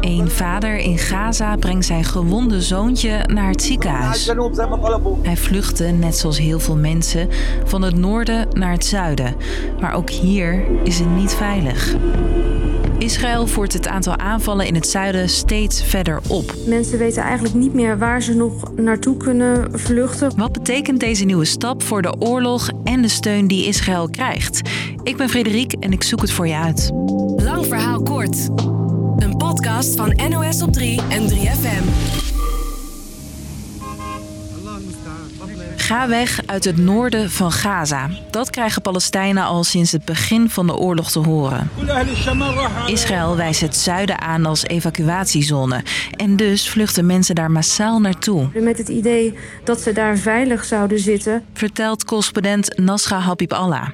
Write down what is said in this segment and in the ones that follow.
Een vader in Gaza brengt zijn gewonde zoontje naar het ziekenhuis. Hij vluchtte, net zoals heel veel mensen, van het noorden naar het zuiden. Maar ook hier is het niet veilig. Israël voert het aantal aanvallen in het zuiden steeds verder op. Mensen weten eigenlijk niet meer waar ze nog naartoe kunnen vluchten. Wat betekent deze nieuwe stap voor de oorlog en de steun die Israël krijgt? Ik ben Frederik en ik zoek het voor je uit. Een podcast van NOS op 3 en 3FM. Ga weg uit het noorden van Gaza. Dat krijgen Palestijnen al sinds het begin van de oorlog te horen. Israël wijst het zuiden aan als evacuatiezone. En dus vluchten mensen daar massaal naartoe. Met het idee dat ze daar veilig zouden zitten. Vertelt correspondent Nasra Habib Allah.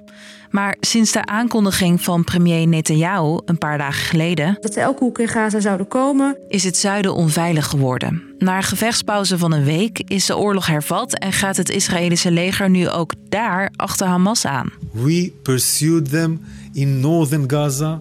Maar sinds de aankondiging van premier Netanyahu een paar dagen geleden... dat ze elke hoek in Gaza zouden komen... is het zuiden onveilig geworden. Na een gevechtspauze van een week is de oorlog hervat... en gaat het Israëlische leger nu ook daar achter Hamas aan. We pursued them in northern Gaza...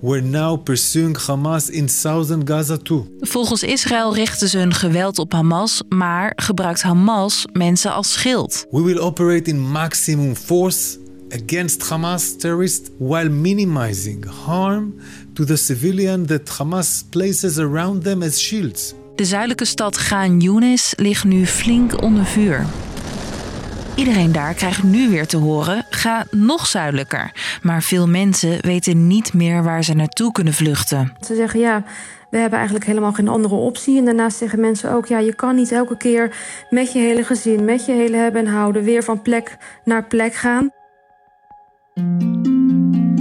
We're now pursuing Hamas in southern Gaza too. Volgens Israël richten ze hun geweld op Hamas, maar gebruikt Hamas mensen als schild. We will operate in maximum force against Hamas terrorists while minimizing harm to the civilian that Hamas places around them as shields. De zuidelijke stad Gaan Yunis ligt nu flink onder vuur. Iedereen daar krijgt nu weer te horen: ga nog zuidelijker. Maar veel mensen weten niet meer waar ze naartoe kunnen vluchten. Ze zeggen ja. We hebben eigenlijk helemaal geen andere optie. En daarnaast zeggen mensen ook: ja, je kan niet elke keer met je hele gezin, met je hele hebben en houden, weer van plek naar plek gaan.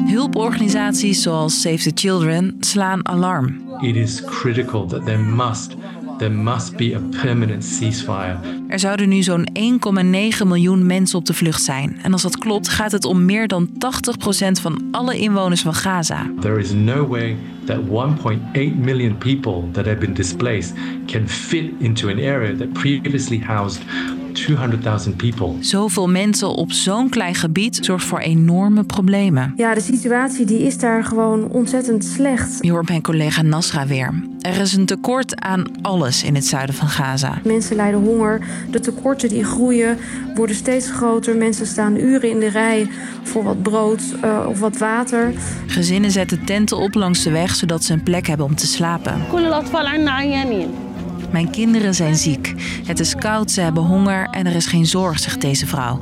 Hulporganisaties zoals Save the Children slaan alarm. It is critical that there must there must be a permanent ceasefire. Er zouden nu zo'n 1,9 miljoen mensen op de vlucht zijn. En als dat klopt, gaat het om meer dan 80% van alle inwoners van Gaza. There is no way that 1.8 million people that have been displaced can fit into an area that previously housed 200.000 people. Zoveel mensen op zo'n klein gebied zorgt voor enorme problemen. Ja, de situatie die is daar gewoon ontzettend slecht. Je hoort mijn collega Nasra weer. Er is een tekort aan alles in het zuiden van Gaza. Mensen lijden honger, de tekorten die groeien worden steeds groter. Mensen staan uren in de rij voor wat brood uh, of wat water. Gezinnen zetten tenten op langs de weg zodat ze een plek hebben om te slapen. Mijn kinderen zijn ziek. Het is koud, ze hebben honger en er is geen zorg, zegt deze vrouw.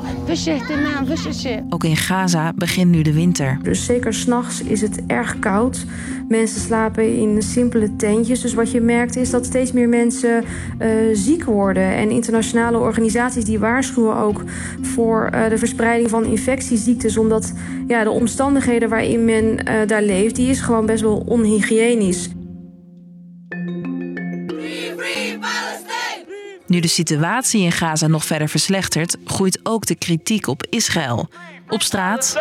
Ook in Gaza begint nu de winter. Dus zeker s'nachts is het erg koud. Mensen slapen in simpele tentjes. Dus wat je merkt is dat steeds meer mensen uh, ziek worden. En internationale organisaties die waarschuwen ook voor uh, de verspreiding van infectieziektes. Omdat ja, de omstandigheden waarin men uh, daar leeft, die is gewoon best wel onhygiënisch. Nu de situatie in Gaza nog verder verslechtert, groeit ook de kritiek op Israël. Op straat,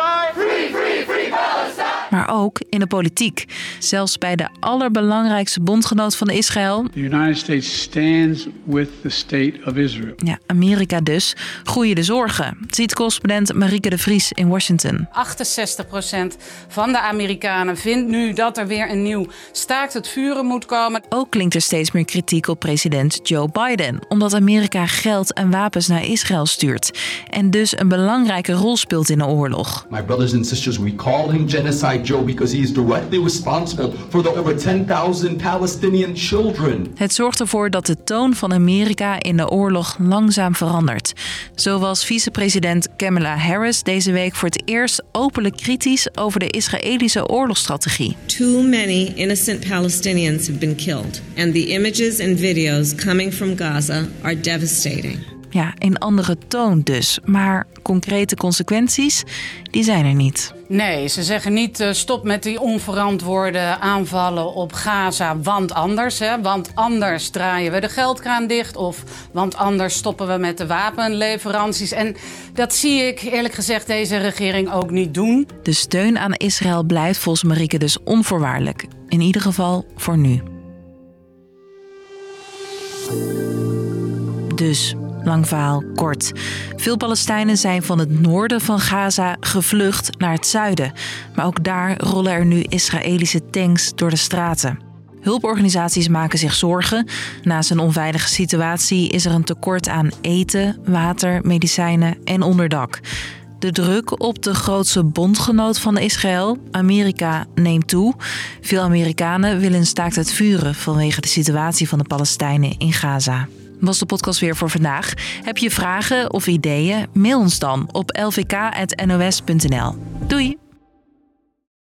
maar ook in de politiek. Zelfs bij de allerbelangrijkste bondgenoot van Israël. The United States stands with the state of Israel. Ja, Amerika dus. Groeien de zorgen, ziet correspondent Marieke de Vries in Washington. 68% van de Amerikanen vindt nu dat er weer een nieuw staakt het vuren moet komen. Ook klinkt er steeds meer kritiek op president Joe Biden, omdat Amerika geld en wapens naar Israël stuurt en dus een belangrijke rol speelt in de oorlog. My brothers and sisters, we call him genocide Joe because he is directly responsible for the over 10,000 Palestinian children. Het zorgt ervoor dat de toon van Amerika in de oorlog langzaam verandert. Zo was vicepresident Kamala Harris deze week voor het eerst openlijk kritisch over de Israëlische oorlogsstrategie. Too many innocent Palestinians have been killed and the images and videos coming from Gaza are devastating. Ja, in andere toon dus. Maar concrete consequenties, die zijn er niet. Nee, ze zeggen niet uh, stop met die onverantwoorde aanvallen op Gaza, want anders. Hè, want anders draaien we de geldkraan dicht of want anders stoppen we met de wapenleveranties. En dat zie ik eerlijk gezegd deze regering ook niet doen. De steun aan Israël blijft volgens Marieke dus onvoorwaardelijk. In ieder geval voor nu. Dus Lang verhaal kort. Veel Palestijnen zijn van het noorden van Gaza gevlucht naar het zuiden. Maar ook daar rollen er nu Israëlische tanks door de straten. Hulporganisaties maken zich zorgen. Naast een onveilige situatie is er een tekort aan eten, water, medicijnen en onderdak. De druk op de grootste bondgenoot van Israël, Amerika, neemt toe. Veel Amerikanen willen staakt het vuren vanwege de situatie van de Palestijnen in Gaza. Was de podcast weer voor vandaag? Heb je vragen of ideeën? Mail ons dan op lvk.nos.nl. Doei!